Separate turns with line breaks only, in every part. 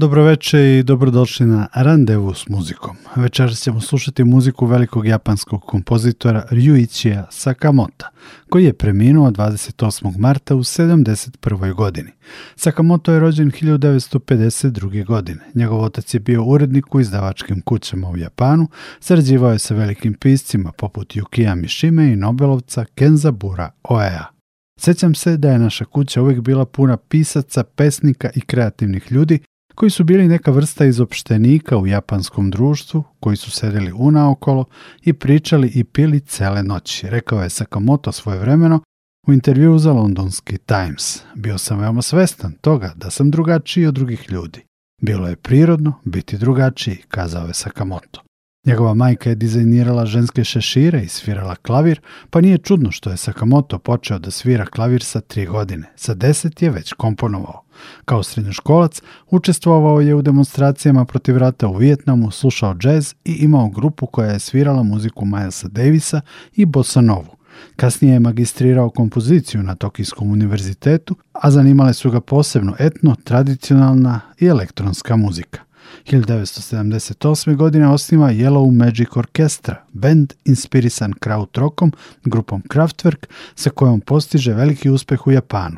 Dobroveče i dobrodošli na Randevu s muzikom. Večeras ćemo slušati muziku velikog japanskog kompozitora Ryuichija Sakamoto, koji je preminuo 28. marta u 71. godini. Sakamoto je rođen 1952. godine. Njegov otac je bio urednik u izdavačkim kućama u Japanu, sarađivao je sa velikim piscima poput Yukija Mishime i Nobelovca Kenzabura Oea. Sećam se da je naša kuća uvek bila puna pisaca, pesnika i kreativnih ljudi koji su bili neka vrsta izopštenika u japanskom društvu, koji su sedeli unaokolo i pričali i pili cele noći, rekao je Sakamoto svojevremeno u intervju za Londonski Times. Bio sam veoma svestan toga da sam drugačiji od drugih ljudi. Bilo je prirodno biti drugačiji, kazao je Sakamoto. Njegova majka je dizajnirala ženske šešire i svirala klavir, pa nije čudno što je Sakamoto počeo da svira klavir sa tri godine. Sa deset je već komponovao. Kao srednjoškolac učestvovao je u demonstracijama protiv rata u Vijetnamu, slušao džez i imao grupu koja je svirala muziku Milesa Davisa i Bossa Novu. Kasnije je magistrirao kompoziciju na Tokijskom univerzitetu, a zanimale su ga posebno etno, tradicionalna i elektronska muzika. 1978. godine osniva Yellow Magic Orchestra, band inspirisan krautrockom, grupom Kraftwerk, sa kojom postiže veliki uspeh u Japanu.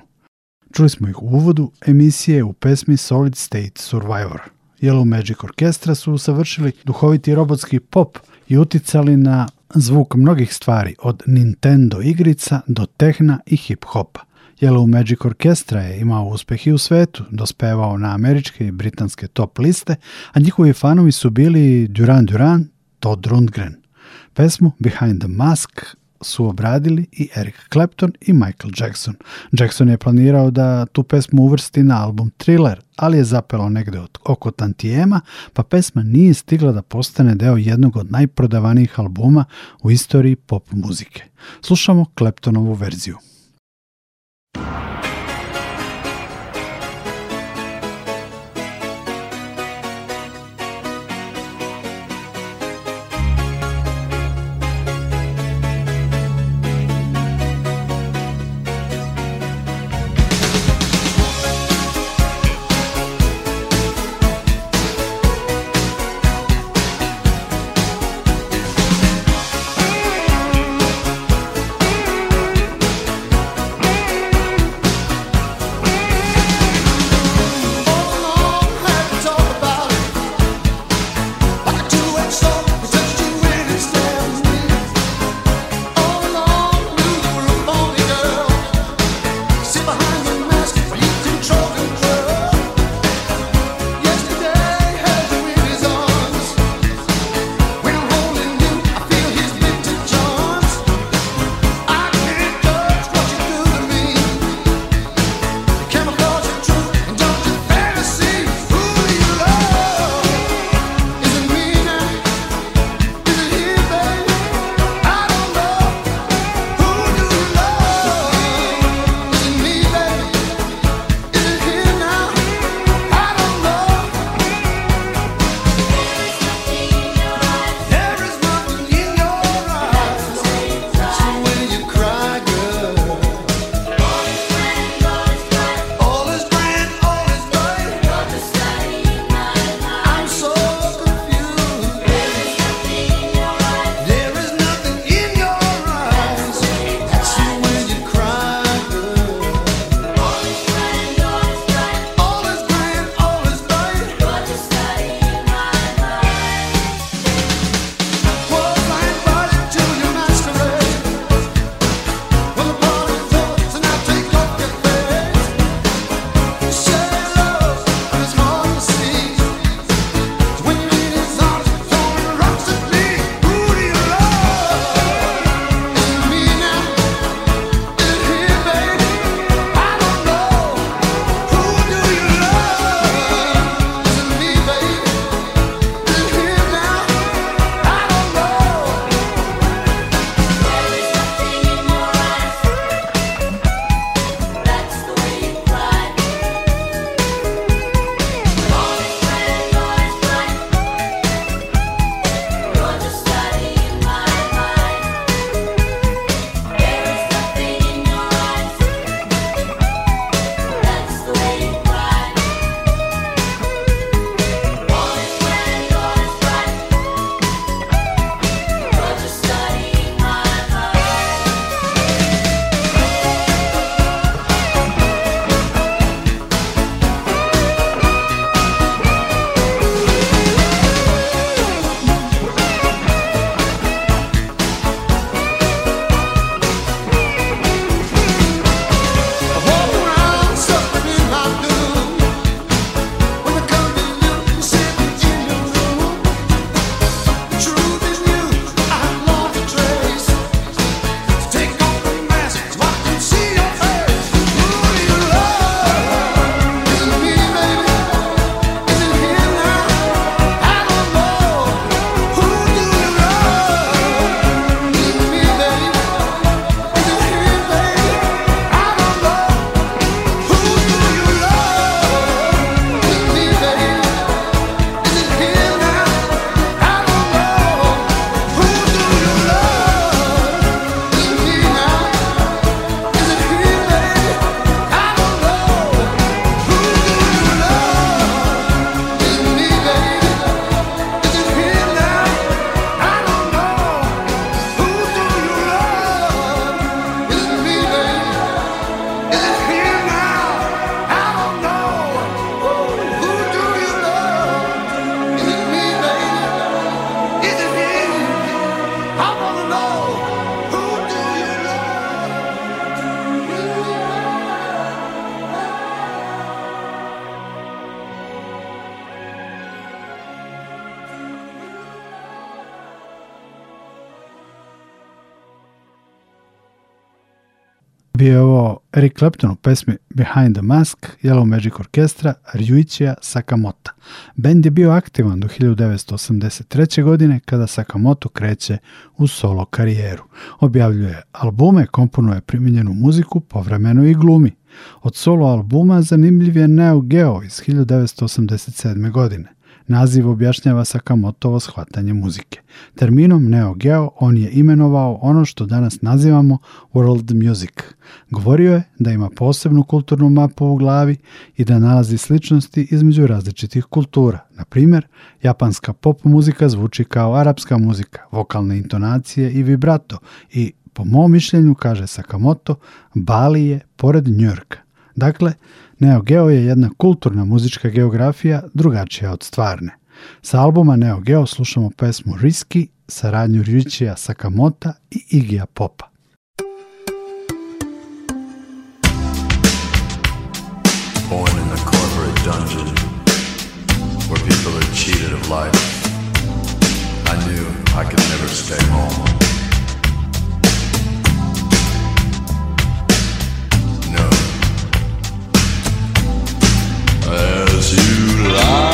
Čuli smo ih u uvodu emisije u pesmi Solid State Survivor. Yellow Magic Orchestra su usavršili duhoviti robotski pop i uticali na zvuk mnogih stvari od Nintendo igrica do tehna i hip-hopa. Yellow Magic Orchestra je imao uspeh i u svetu, dospevao na američke i britanske top liste, a njihovi fanovi su bili Duran Duran, Todd Rundgren. Pesmu Behind the Mask su obradili i Eric Clapton i Michael Jackson. Jackson je planirao da tu pesmu uvrsti na album Thriller, ali je zapelo negde od, oko Tantijema, pa pesma nije stigla da postane deo jednog od najprodavanijih albuma u istoriji pop muzike. Slušamo Claptonovu verziju. Eric Clapton u pesmi Behind the Mask Yellow Magic Orchestra Ryuichia Sakamoto. Bend je bio aktivan do 1983. godine kada Sakamoto kreće u solo karijeru. Objavljuje albume, komponuje primijenjenu muziku, povremeno i glumi. Od solo albuma zanimljiv je Neo Geo iz 1987. godine. Naziv objašnjava Sakamotovo shvatanje muzike. Terminom Neo Geo on je imenovao ono što danas nazivamo world music. Govorio je da ima posebnu kulturnu mapu u glavi i da nalazi sličnosti između različitih kultura. Na primjer, japanska pop muzika zvuči kao arapska muzika, vokalne intonacije i vibrato i po mom mišljenju, kaže Sakamoto, Bali je pored Njorka Dakle, Neo Geo je jedna kulturna muzička geografija drugačija od stvarne. Sa albuma Neo Geo slušamo pesmu Risky, saradnju Ryuichija Sakamota i Igija Popa. Born in the corporate dungeon where people are cheated of life I knew I could never stay home
July.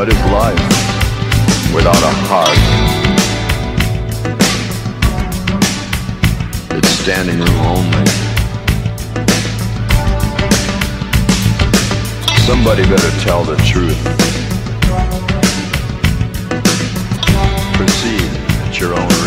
what is life without a heart? It's standing room only. Somebody better tell the truth. Proceed at your own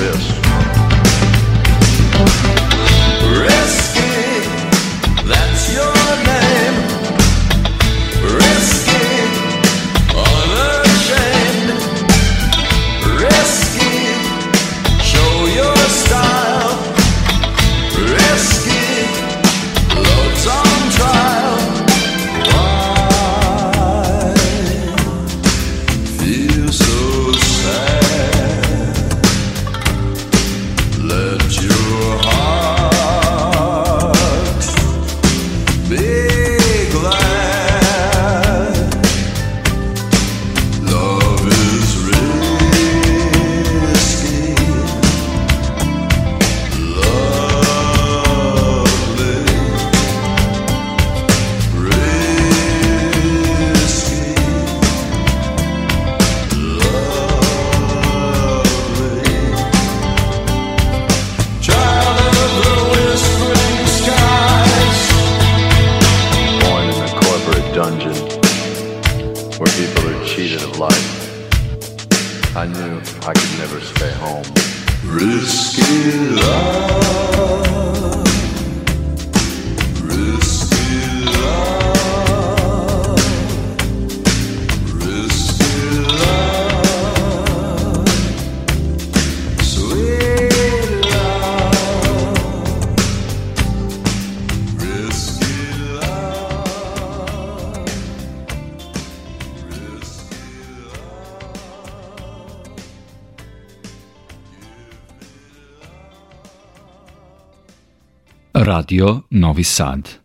Radio Novi Sad.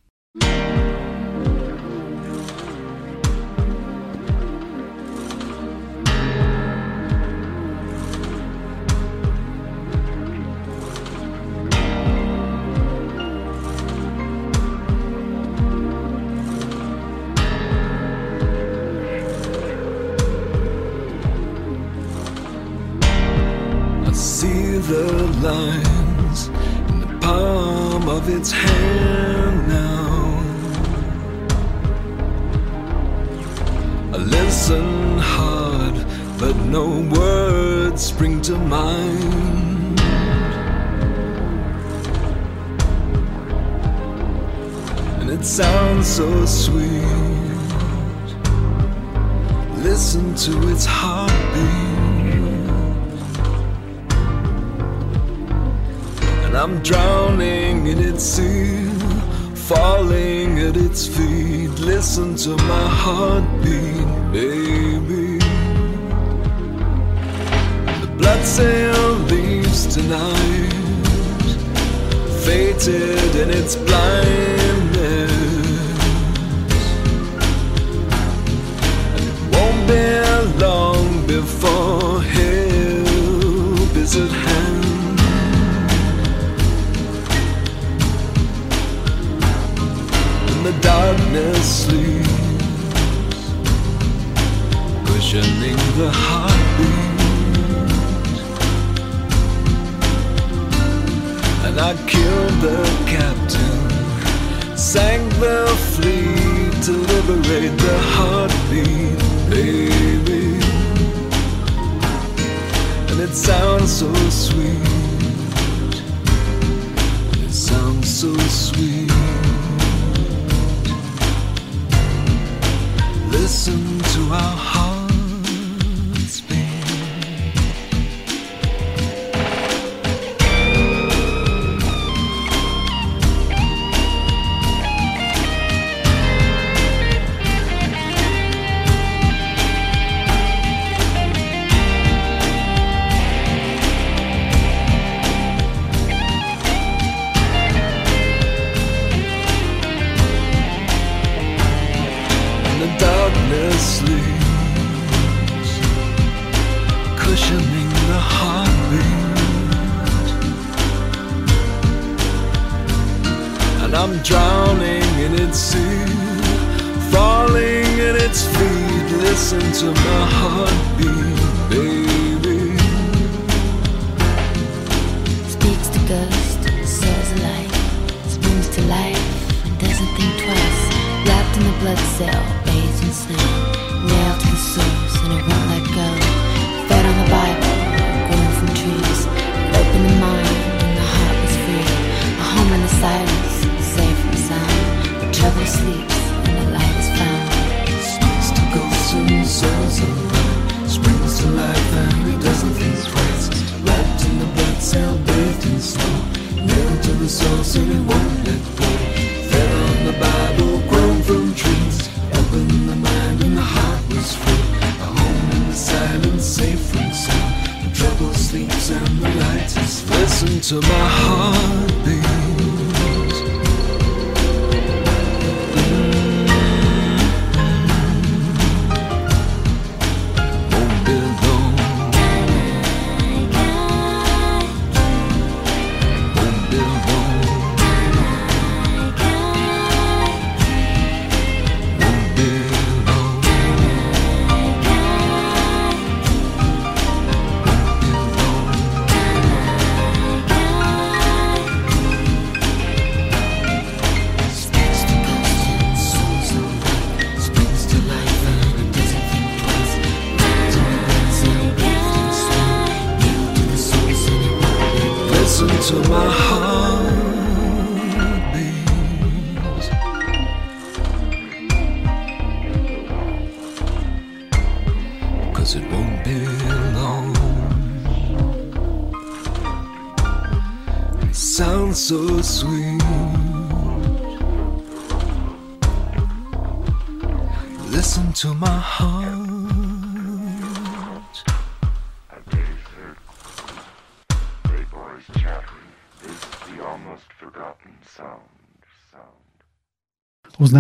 questioning the heartbeat. And I killed the captain, sank the fleet to liberate the heartbeat, baby. And it sounds so sweet. It sounds so sweet. listen to our heart.
the source and it won't let go. Fed on the Bible, grown from trees. Open the mind and the heart was free. A home in the silence, safe from sin. The trouble sleeps and the light is. Listen to my heart.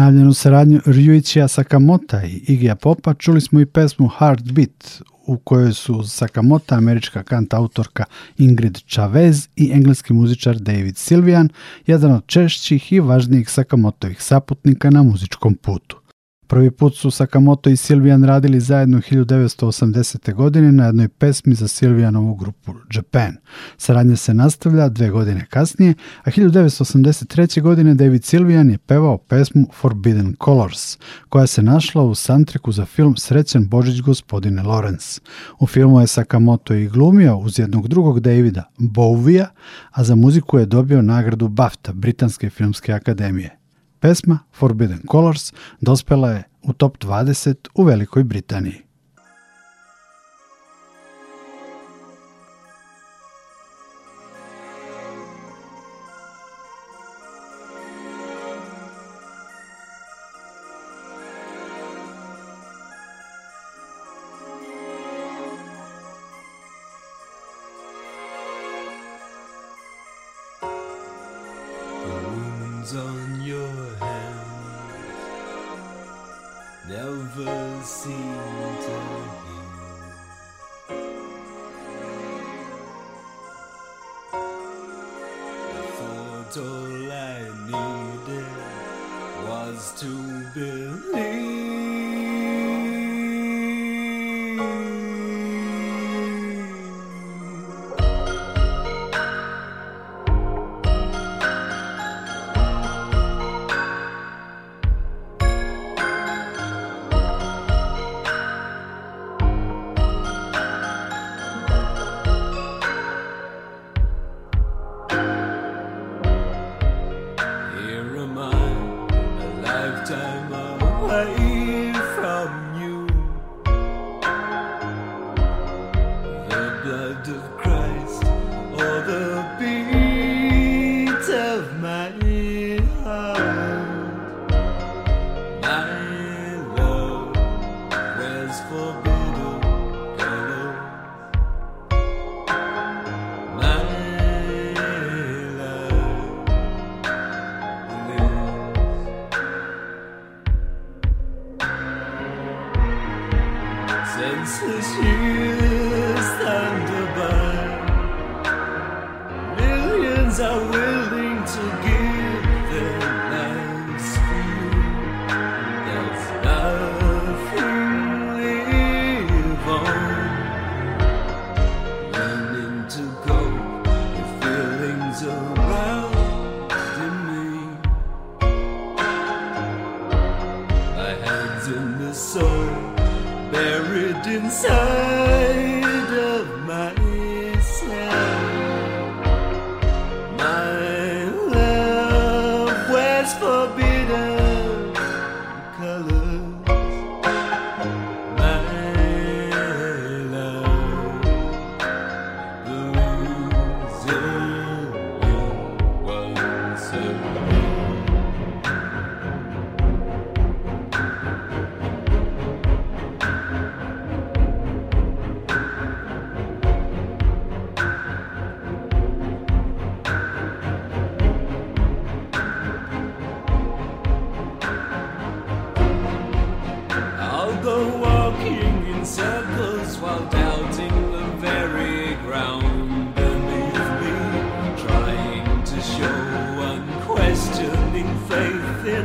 Najavljenu saradnju Ryuichi Sakamoto i Igija Popa čuli smo i pesmu Heartbeat u kojoj su Sakamoto, američka kant autorka Ingrid Chavez i engleski muzičar David Silvian, jedan od češćih i važnijih Sakamotovih saputnika na muzičkom putu. Prvi put su Sakamoto i Silvijan radili zajedno 1980. godine na jednoj pesmi za Silvijanovu grupu Japan. Saradnja se nastavlja dve godine kasnije, a 1983. godine David Silvijan je pevao pesmu Forbidden Colors, koja se našla u soundtracku za film Srećen Božić gospodine Lawrence. U filmu je Sakamoto i glumio uz jednog drugog Davida, Bovija, a za muziku je dobio nagradu BAFTA, Britanske filmske akademije. Pesma Forbidden Colors dospela je u top 20 u Velikoj Britaniji.
blood of Christ. sin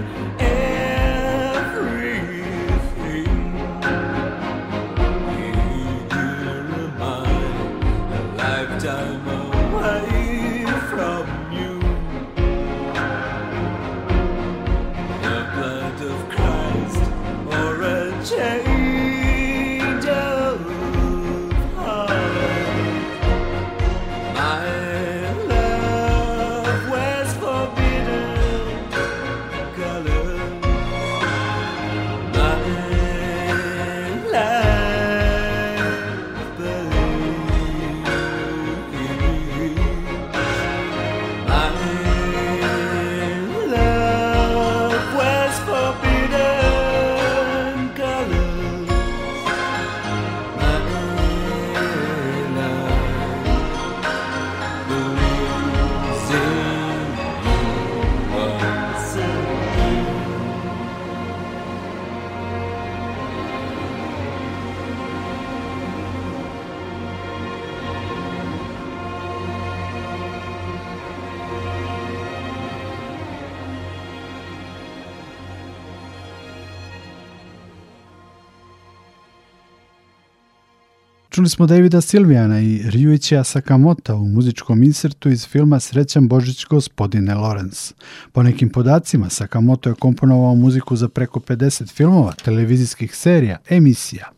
Slušali smo Davida Silvijana i Ryuichi Sakamota u muzičkom insertu iz filma Srećan Božić gospodine Lorenz. Po nekim podacima Sakamoto je komponovao muziku za preko 50 filmova, televizijskih serija, emisija.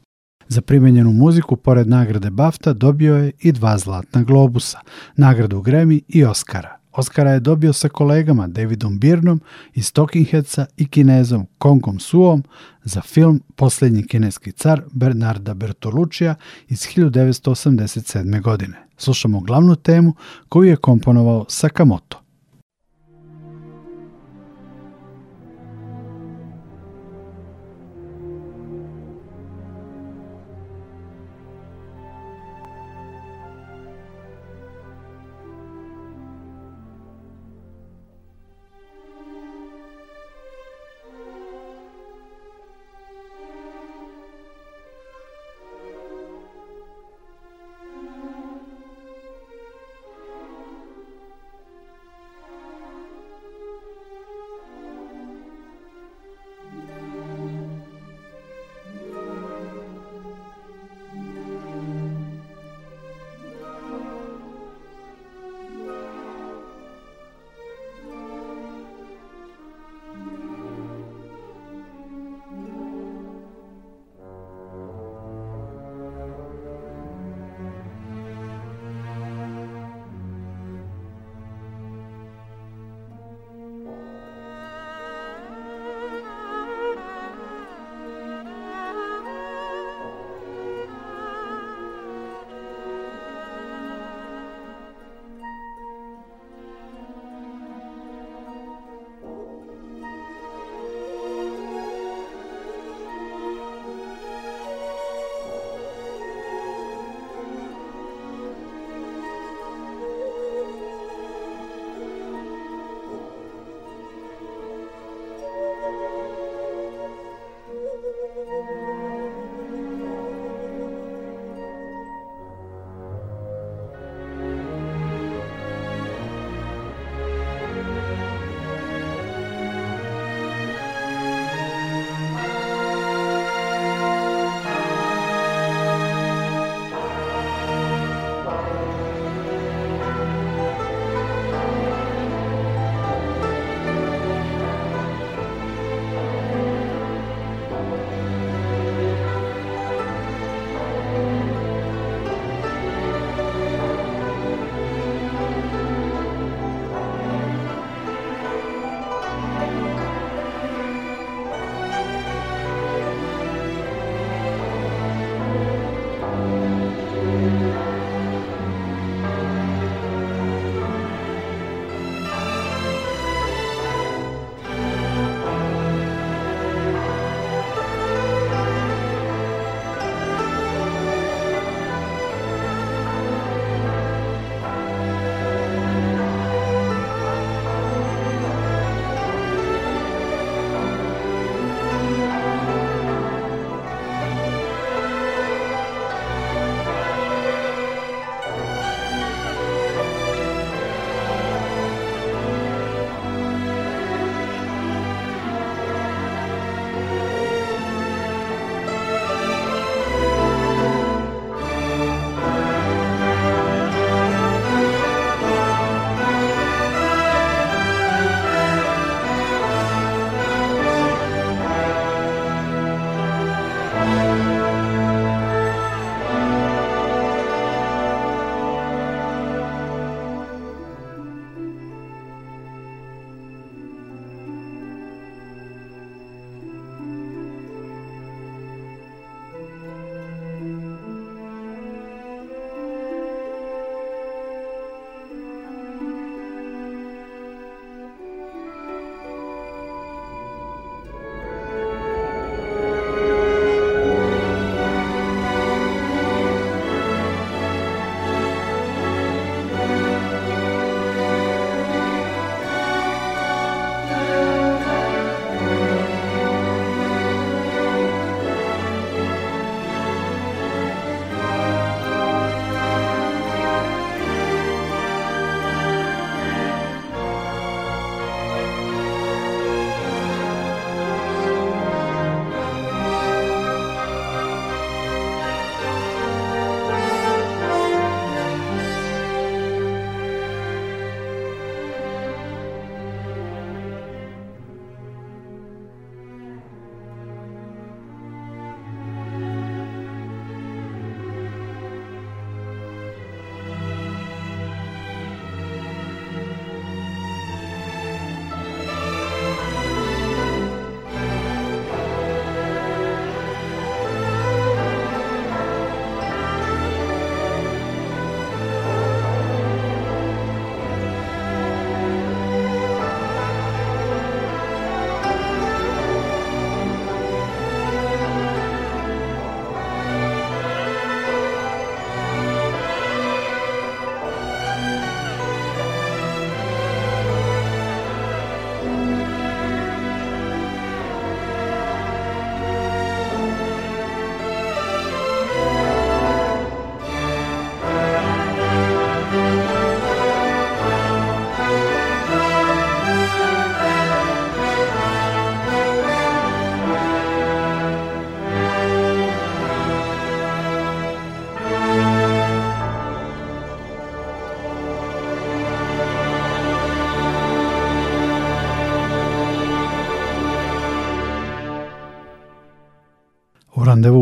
Za primenjenu muziku, pored nagrade BAFTA, dobio je i dva zlatna globusa, nagradu Grammy i Oscara. Oscara je dobio sa kolegama Davidom Birnom iz Talking i kinezom Kongom Suom za film Poslednji kineski car Bernarda Bertoluccija iz 1987. godine. Slušamo glavnu temu koju je komponovao Sakamoto.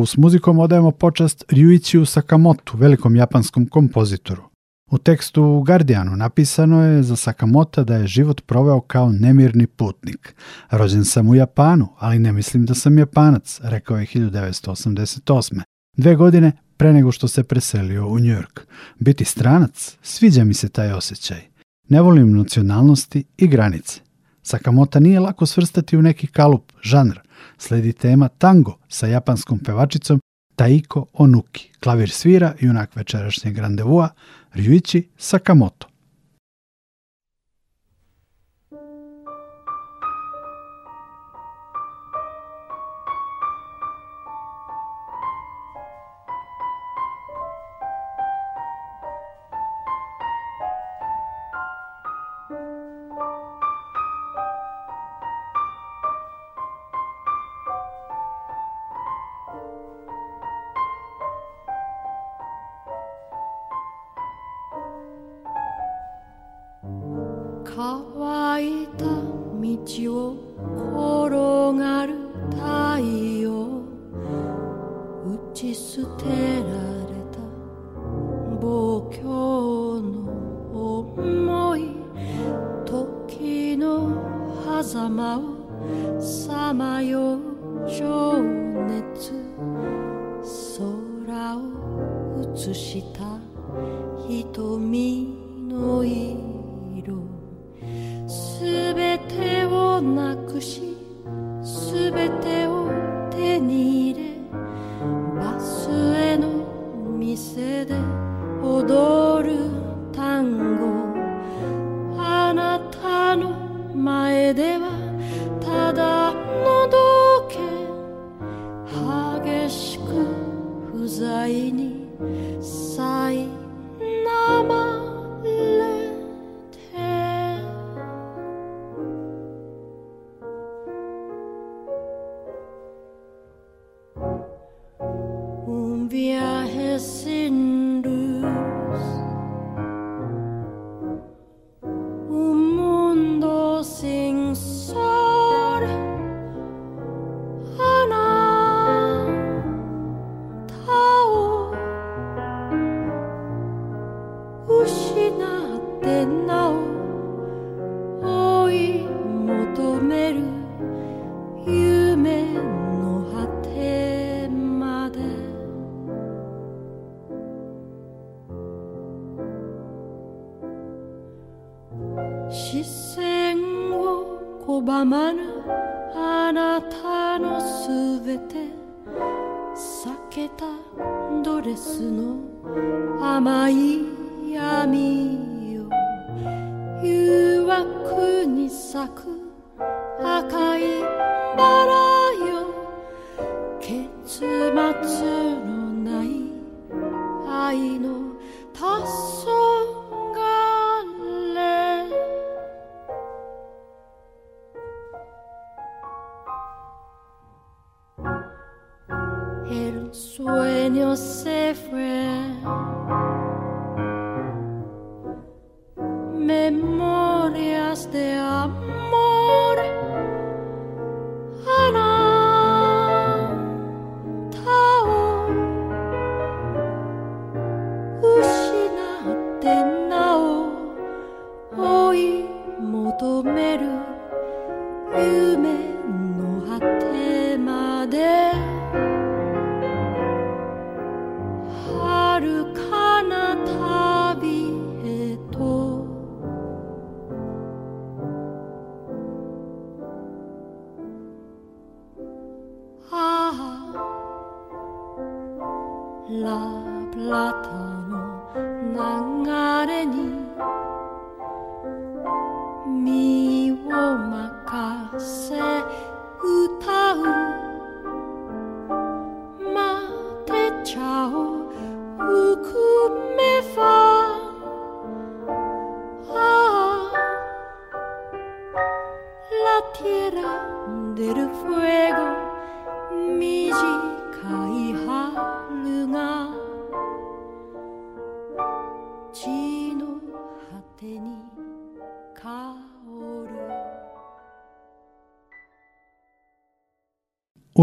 Kovu s muzikom odajemo počast Ryuichiju Sakamoto, velikom japanskom kompozitoru. U tekstu u Guardianu napisano je za Sakamoto da je život proveo kao nemirni putnik. Rođen sam u Japanu, ali ne mislim da sam Japanac, rekao je 1988. Dve godine pre nego što se preselio u Njujork. Biti stranac, sviđa mi se taj osjećaj. Ne volim nacionalnosti i granice. Sakamoto nije lako svrstati u neki kalup, žanr – sledi tema tango sa japanskom pevačicom Taiko Onuki. Klavir svira junak večerašnjeg randevua Ryuichi Sakamoto.
映した瞳の色すべてをなくしすべてを手に入れバスへの店で踊る
sueños se fue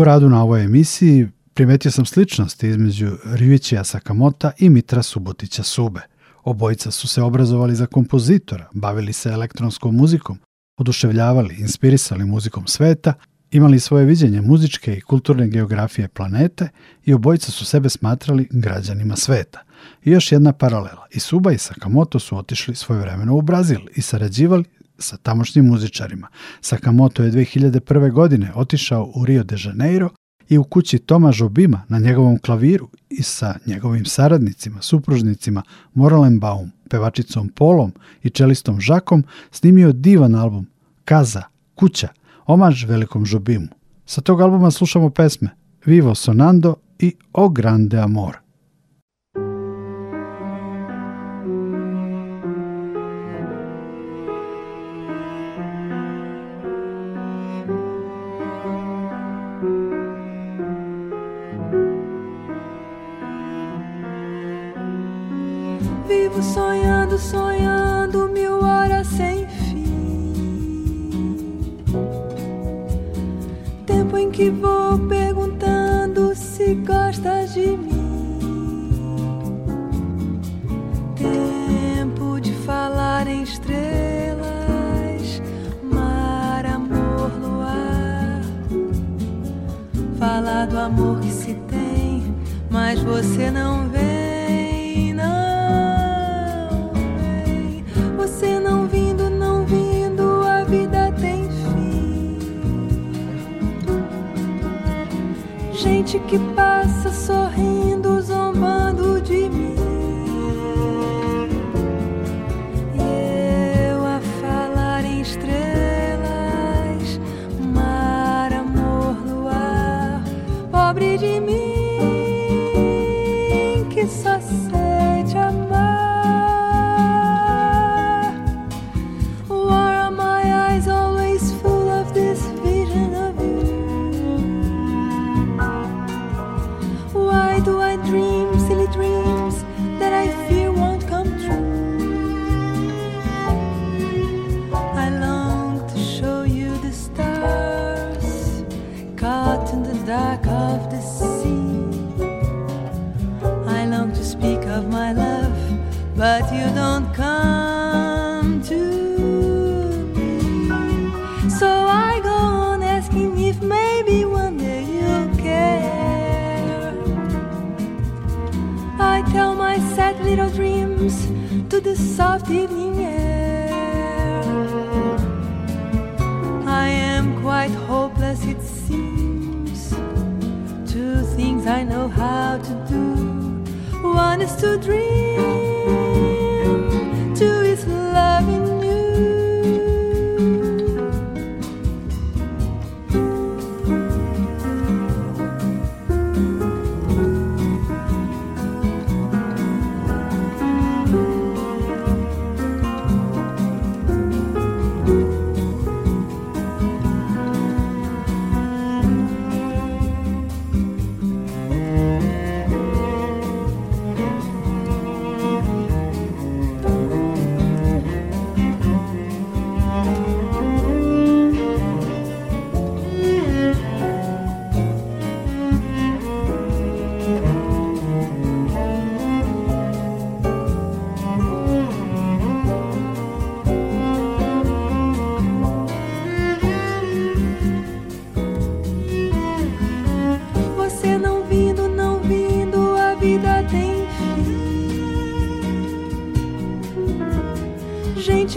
U radu na ovoj emisiji primetio sam sličnosti između Ryuichija Sakamota i Mitra Subotića Sube. Obojica su se obrazovali za kompozitora, bavili se elektronskom muzikom, oduševljavali, inspirisali muzikom sveta, imali svoje viđenje muzičke i kulturne geografije planete i obojica su sebe smatrali građanima sveta. I još jedna paralela, i Suba i Sakamoto su otišli svoje svojevremeno u Brazil i sarađivali sa tamošnjim muzičarima. Sakamoto je 2001. godine otišao u Rio de Janeiro i u kući Toma Žobima na njegovom klaviru i sa njegovim saradnicima, supružnicima Moralenbaum, pevačicom Polom i čelistom Žakom snimio divan album Kaza, Kuća, omaž velikom Žobimu. Sa tog albuma slušamo pesme Vivo Sonando i O Grande Amor.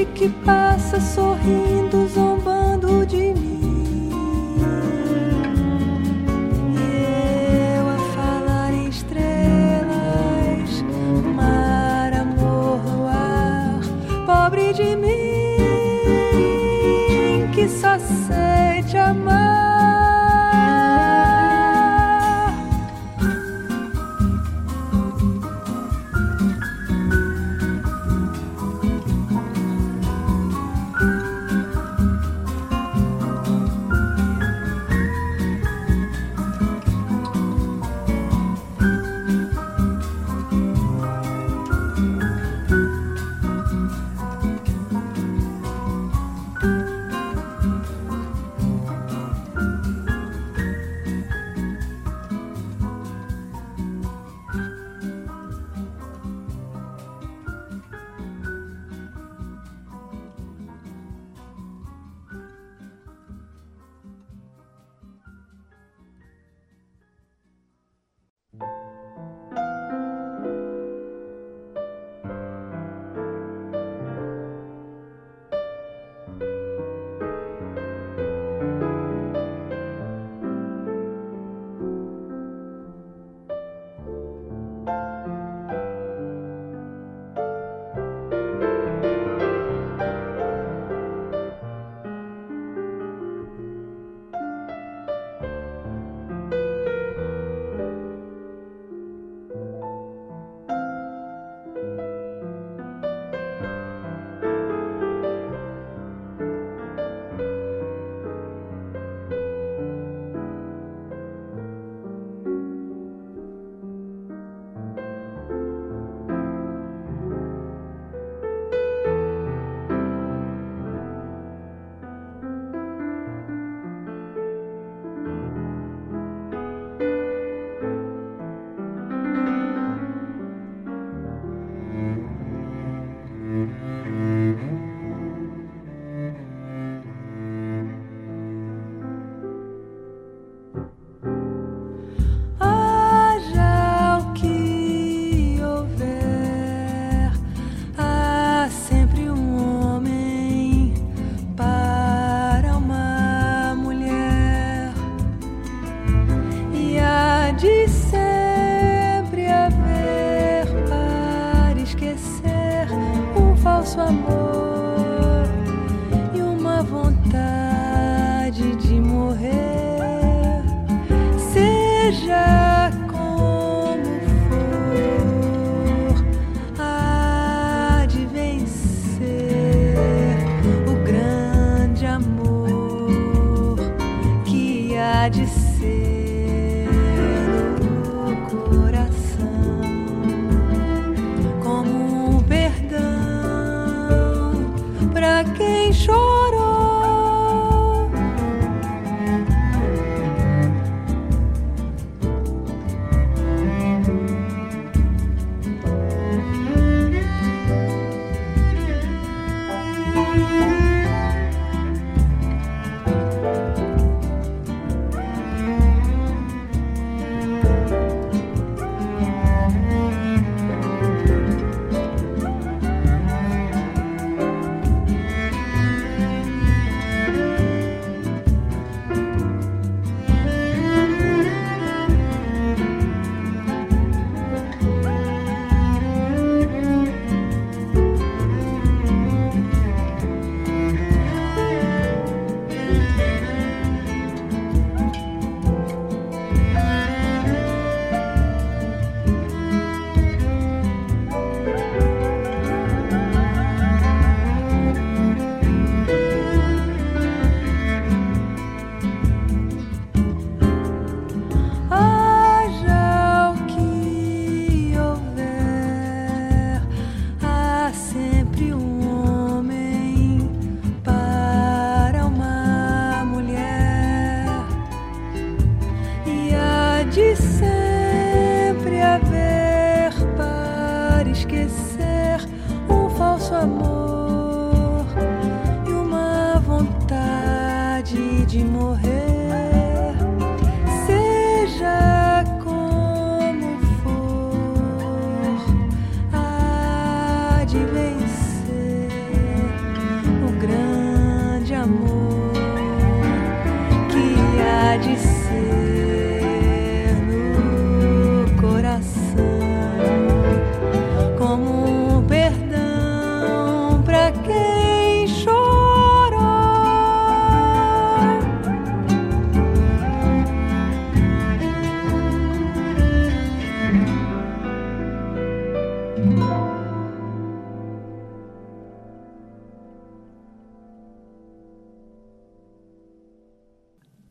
que passa sorrindo,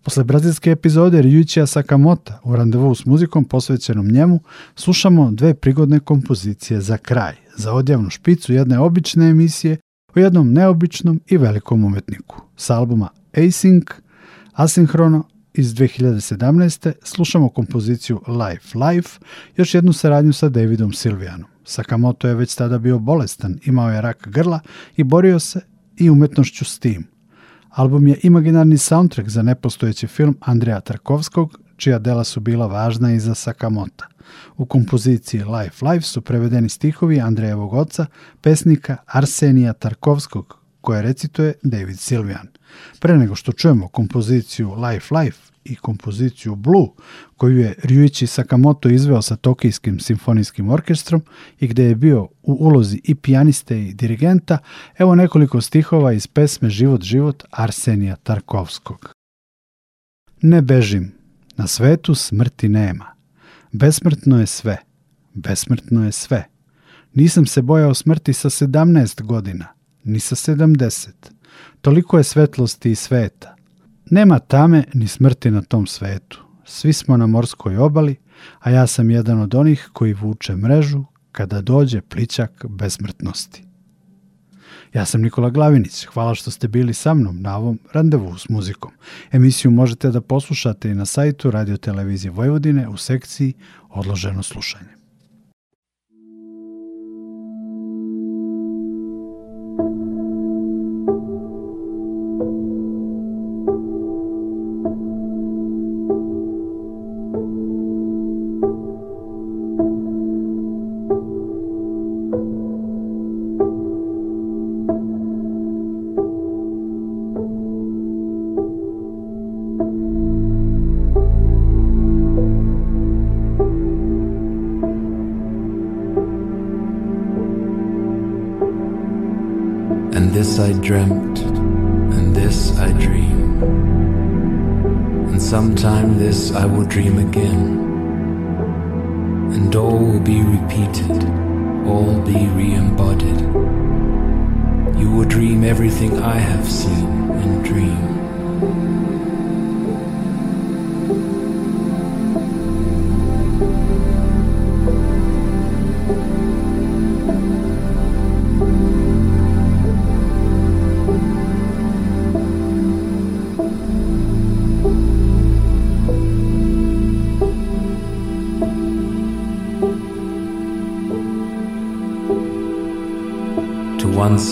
Posle brazilske epizode Ryuichija Sakamoto u randevu s muzikom posvećenom njemu slušamo dve prigodne kompozicije za kraj, za odjavnu špicu jedne obične emisije o jednom neobičnom i velikom umetniku. S albuma Async, Asinhrono iz 2017. slušamo kompoziciju Life Life, još jednu saradnju sa Davidom Silvianom. Sakamoto je već tada bio bolestan, imao je rak grla i borio se i umetnošću s tim. Album je imaginarni soundtrack za nepostojeći film Andreja Tarkovskog, čija dela su bila važna i za Sakamota. U kompoziciji Life Life su prevedeni stihovi Andrejevog oca, pesnika Arsenija Tarkovskog, koje recituje David Silvian. Pre nego što čujemo kompoziciju Life Life i kompoziciju Blue, koju je Ryuichi Sakamoto izveo sa Tokijskim simfonijskim orkestrom i gde je bio u ulozi i pijaniste i dirigenta, evo nekoliko stihova iz pesme Život život Arsenija Tarkovskog.
Ne bežim, na svetu smrti nema. Besmrtno je sve, besmrtno je sve. Nisam se bojao smrti sa 17 godina – ni sa 70. Toliko je svetlosti i sveta. Nema tame ni smrti na tom svetu. Svi smo na morskoj obali, a ja sam jedan od onih koji vuče mrežu kada dođe plićak besmrtnosti.
Ja sam Nikola Glavinić, hvala što ste bili sa mnom na ovom randevu s muzikom. Emisiju možete da poslušate i na sajtu Radio Televizije Vojvodine u sekciji Odloženo slušanje. dreamt, and this I dream.
And sometime this I will dream again. And all will be repeated, all be re embodied. You will dream everything I have seen and dream.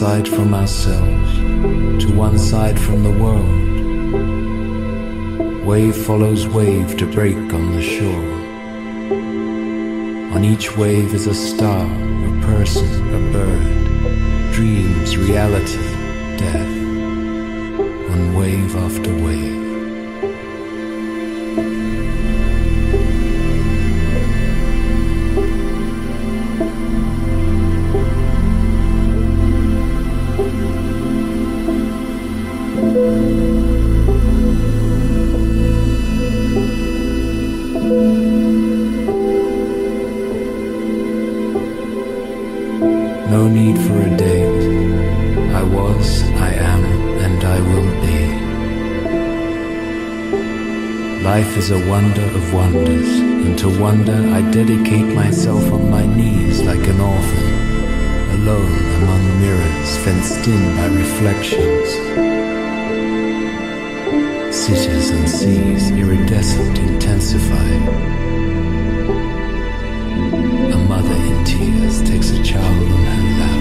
side from ourselves, to one side from the world. Wave follows wave to break on the shore. On each wave is a star, a person, a bird, dreams, reality, death, on wave after wave. No need for a date. I was, I am, and I will be. Life is a wonder of wonders, and to wonder I dedicate myself on my knees like an orphan, alone among mirrors fenced in by reflections. Cities and seas iridescent intensify. A mother in tears takes a child on her lap.